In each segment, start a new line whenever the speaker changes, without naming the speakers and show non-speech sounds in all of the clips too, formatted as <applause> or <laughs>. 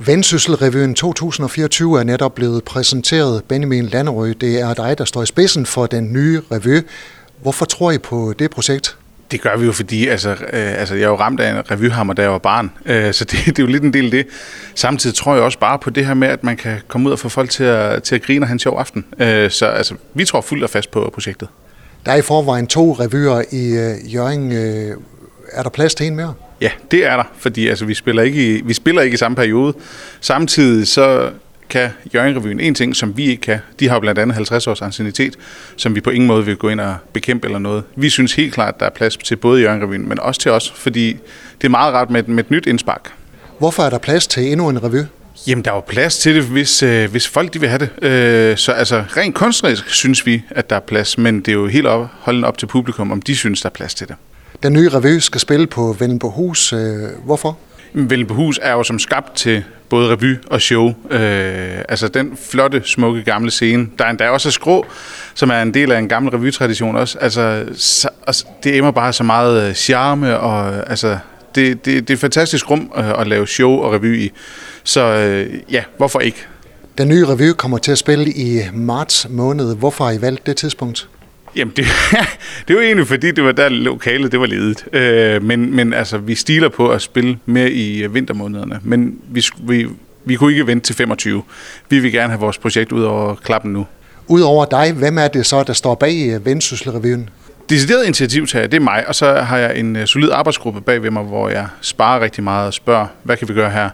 Vendsysselrevyen 2024 er netop blevet præsenteret. Benjamin Landerød, det er dig, der står i spidsen for den nye revy. Hvorfor tror I på det projekt?
Det gør vi jo, fordi altså, øh, altså, jeg er jo ramt af en revyhammer, da jeg var barn, øh, så det, <laughs> det er jo lidt en del af det. Samtidig tror jeg også bare på det her med, at man kan komme ud og få folk til at, til at grine og have en sjov aften. Øh, så altså, vi tror fuldt og fast på projektet.
Der er i forvejen to revyer i øh, Jørgen. Øh, er der plads til en mere?
Ja, det er der, fordi altså, vi, spiller ikke i, vi spiller ikke i samme periode. Samtidig så kan Jørgen-revyen en ting, som vi ikke kan. De har blandt andet 50 års ancienitet, som vi på ingen måde vil gå ind og bekæmpe eller noget. Vi synes helt klart, at der er plads til både Jørgen-revyen, men også til os, fordi det er meget rart med, med et nyt indspark.
Hvorfor er der plads til endnu en revy?
Jamen, der er jo plads til det, hvis, øh, hvis folk de vil have det. Øh, så altså, rent kunstnerisk synes vi, at der er plads, men det er jo helt op, holden op til publikum, om de synes, der er plads til det.
Den nye revy skal spille på Vellenbohus. Øh, hvorfor?
Vellenbohus er jo som skabt til både revy og show. Øh, altså den flotte, smukke gamle scene. Der er endda også skrå, som er en del af en gammel revytradition også. Altså, så, altså det emmer bare så meget øh, charme, og altså, det, det, det er et fantastisk rum at, øh, at lave show og revy i. Så øh, ja, hvorfor ikke?
Den nye revy kommer til at spille i marts måned. Hvorfor har I valgt det tidspunkt?
Jamen, det, <laughs> det var egentlig fordi, det var der lokalet, det var ledet. Øh, men, men altså, vi stiler på at spille mere i øh, vintermånederne. Men vi, vi, vi kunne ikke vente til 25. Vi vil gerne have vores projekt ud over klappen nu.
Udover dig, hvem er det så, der står bag øh, Vendsyssel-revyen?
Decideret initiativtager, det er mig, og så har jeg en solid arbejdsgruppe bag ved mig, hvor jeg sparer rigtig meget og spørger, hvad kan vi gøre her?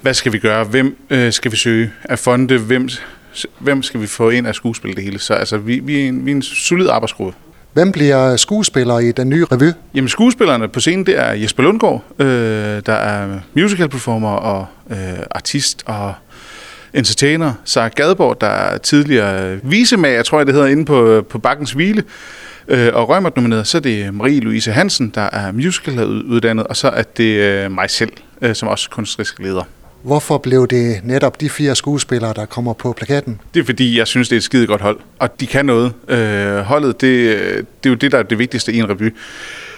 Hvad skal vi gøre? Hvem øh, skal vi søge af fonde? Hvem hvem skal vi få ind af skuespil det hele. Så altså, vi, vi, er en, vi er en solid arbejdsgruppe.
Hvem bliver skuespiller i den nye revy?
Jamen skuespillerne på scenen, det er Jesper Lundgaard, øh, der er musical performer og øh, artist og entertainer. Sarah Gadeborg, der er tidligere visemager, tror jeg det hedder, inde på, på Bakkens Hvile. Øh, og Rømert nomineret, så er det Marie-Louise Hansen, der er musical-uddannet, og så er det øh, mig selv, øh, som også kunstnerisk leder.
Hvorfor blev det netop de fire skuespillere, der kommer på plakaten?
Det er fordi, jeg synes, det er et skide godt hold, og de kan noget. Øh, holdet, det, det er jo det, der er det vigtigste i en revy.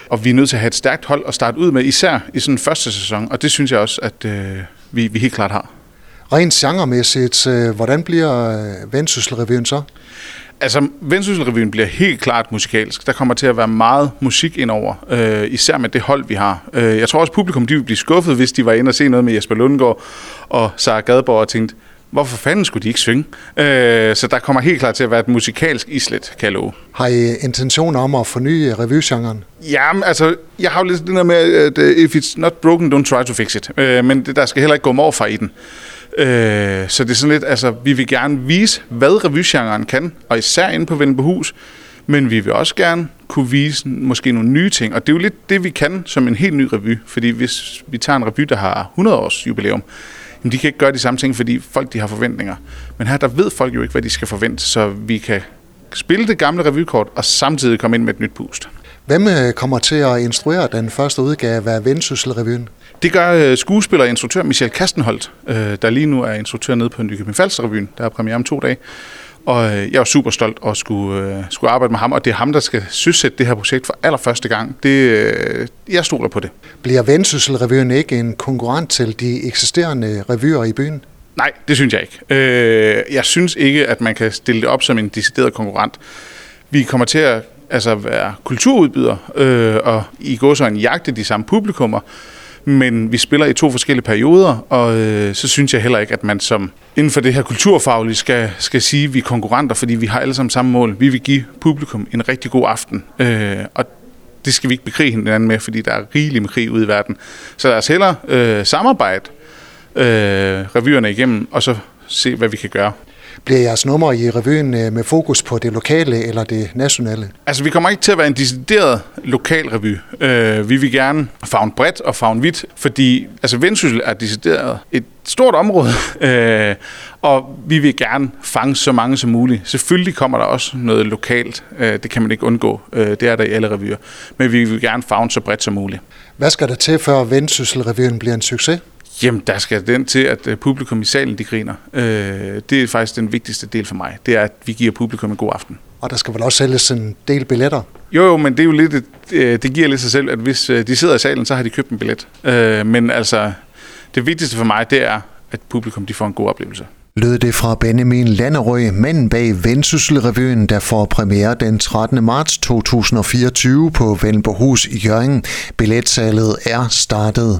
Og vi er nødt til at have et stærkt hold at starte ud med, især i sådan en første sæson, og det synes jeg også, at øh, vi, vi helt klart har.
Rent genremæssigt, øh, hvordan bliver Vendsysselrevyen så?
Altså, Vendsysselrevyen bliver helt klart musikalsk. Der kommer til at være meget musik indover, øh, især med det hold, vi har. Øh, jeg tror også, publikum de ville blive skuffet, hvis de var inde og se noget med Jesper Lundgaard og Sara Gadeborg og tænkte, hvorfor fanden skulle de ikke synge? Øh, så der kommer helt klart til at være et musikalsk islet, kan jeg love.
Har I intention om at forny revygenren?
Ja, altså, jeg har jo lidt det der med, at uh, if it's not broken, don't try to fix it. Øh, men det, der skal heller ikke gå morfar i den. Øh, så det er sådan lidt, altså, vi vil gerne vise, hvad revygenren kan, og især inde på Vindbehus, men vi vil også gerne kunne vise måske nogle nye ting, og det er jo lidt det, vi kan som en helt ny revy, fordi hvis vi tager en revy, der har 100 års jubilæum, jamen de kan ikke gøre de samme ting, fordi folk de har forventninger. Men her, der ved folk jo ikke, hvad de skal forvente, så vi kan spille det gamle revykort, og samtidig komme ind med et nyt boost.
Hvem øh, kommer til at instruere den første udgave af Vendsysselrevyen?
Det gør øh, skuespiller og instruktør Michel Kastenholdt, øh, der lige nu er instruktør nede på Nykøbing Falster-revyen, der er premiere om to dage. Og jeg er super stolt at skulle, skulle arbejde med ham, og det er ham, der skal søsætte det her projekt for allerførste gang. Det, jeg stoler på det.
Bliver Vendsyssel-revyen ikke en konkurrent til de eksisterende revyer i byen?
Nej, det synes jeg ikke. Jeg synes ikke, at man kan stille det op som en decideret konkurrent. Vi kommer til at altså være kulturudbyder øh, og i går så en jagte de samme publikummer, men vi spiller i to forskellige perioder, og øh, så synes jeg heller ikke, at man som inden for det her kulturfaglige skal, skal sige, at vi er konkurrenter, fordi vi har alle sammen samme mål. Vi vil give publikum en rigtig god aften, øh, og det skal vi ikke bekrige hinanden med, fordi der er rigeligt med krig ude i verden. Så lad os hellere øh, samarbejde øh, revyerne igennem, og så se, hvad vi kan gøre.
Bliver jeres nummer i revyen øh, med fokus på det lokale eller det nationale?
Altså, vi kommer ikke til at være en decideret lokal revy. Uh, vi vil gerne fagne bredt og fagne vidt, fordi altså, Vendsyssel er decideret et stort område, uh, <laughs> og vi vil gerne fange så mange som muligt. Selvfølgelig kommer der også noget lokalt. Uh, det kan man ikke undgå. Uh, det er der i alle revyer. Men vi vil gerne fagne så bredt som muligt.
Hvad skal der til, før Vendsyssel-revyen bliver en succes?
Jamen, der skal den til, at øh, publikum i salen, de griner. Øh, det er faktisk den vigtigste del for mig. Det er, at vi giver publikum en god aften.
Og der skal vel også sælges en del billetter?
Jo, jo, men det er jo lidt, øh, det giver lidt sig selv, at hvis de sidder i salen, så har de købt en billet. Men altså, det vigtigste for mig, det er, at publikum de får en god oplevelse.
Lød det fra Benjamin Landerøg, manden bag Vendsysselrevyen, der får premiere den 13. marts 2024 på Vellenborghus i Jørgen. Billetsalget er startet.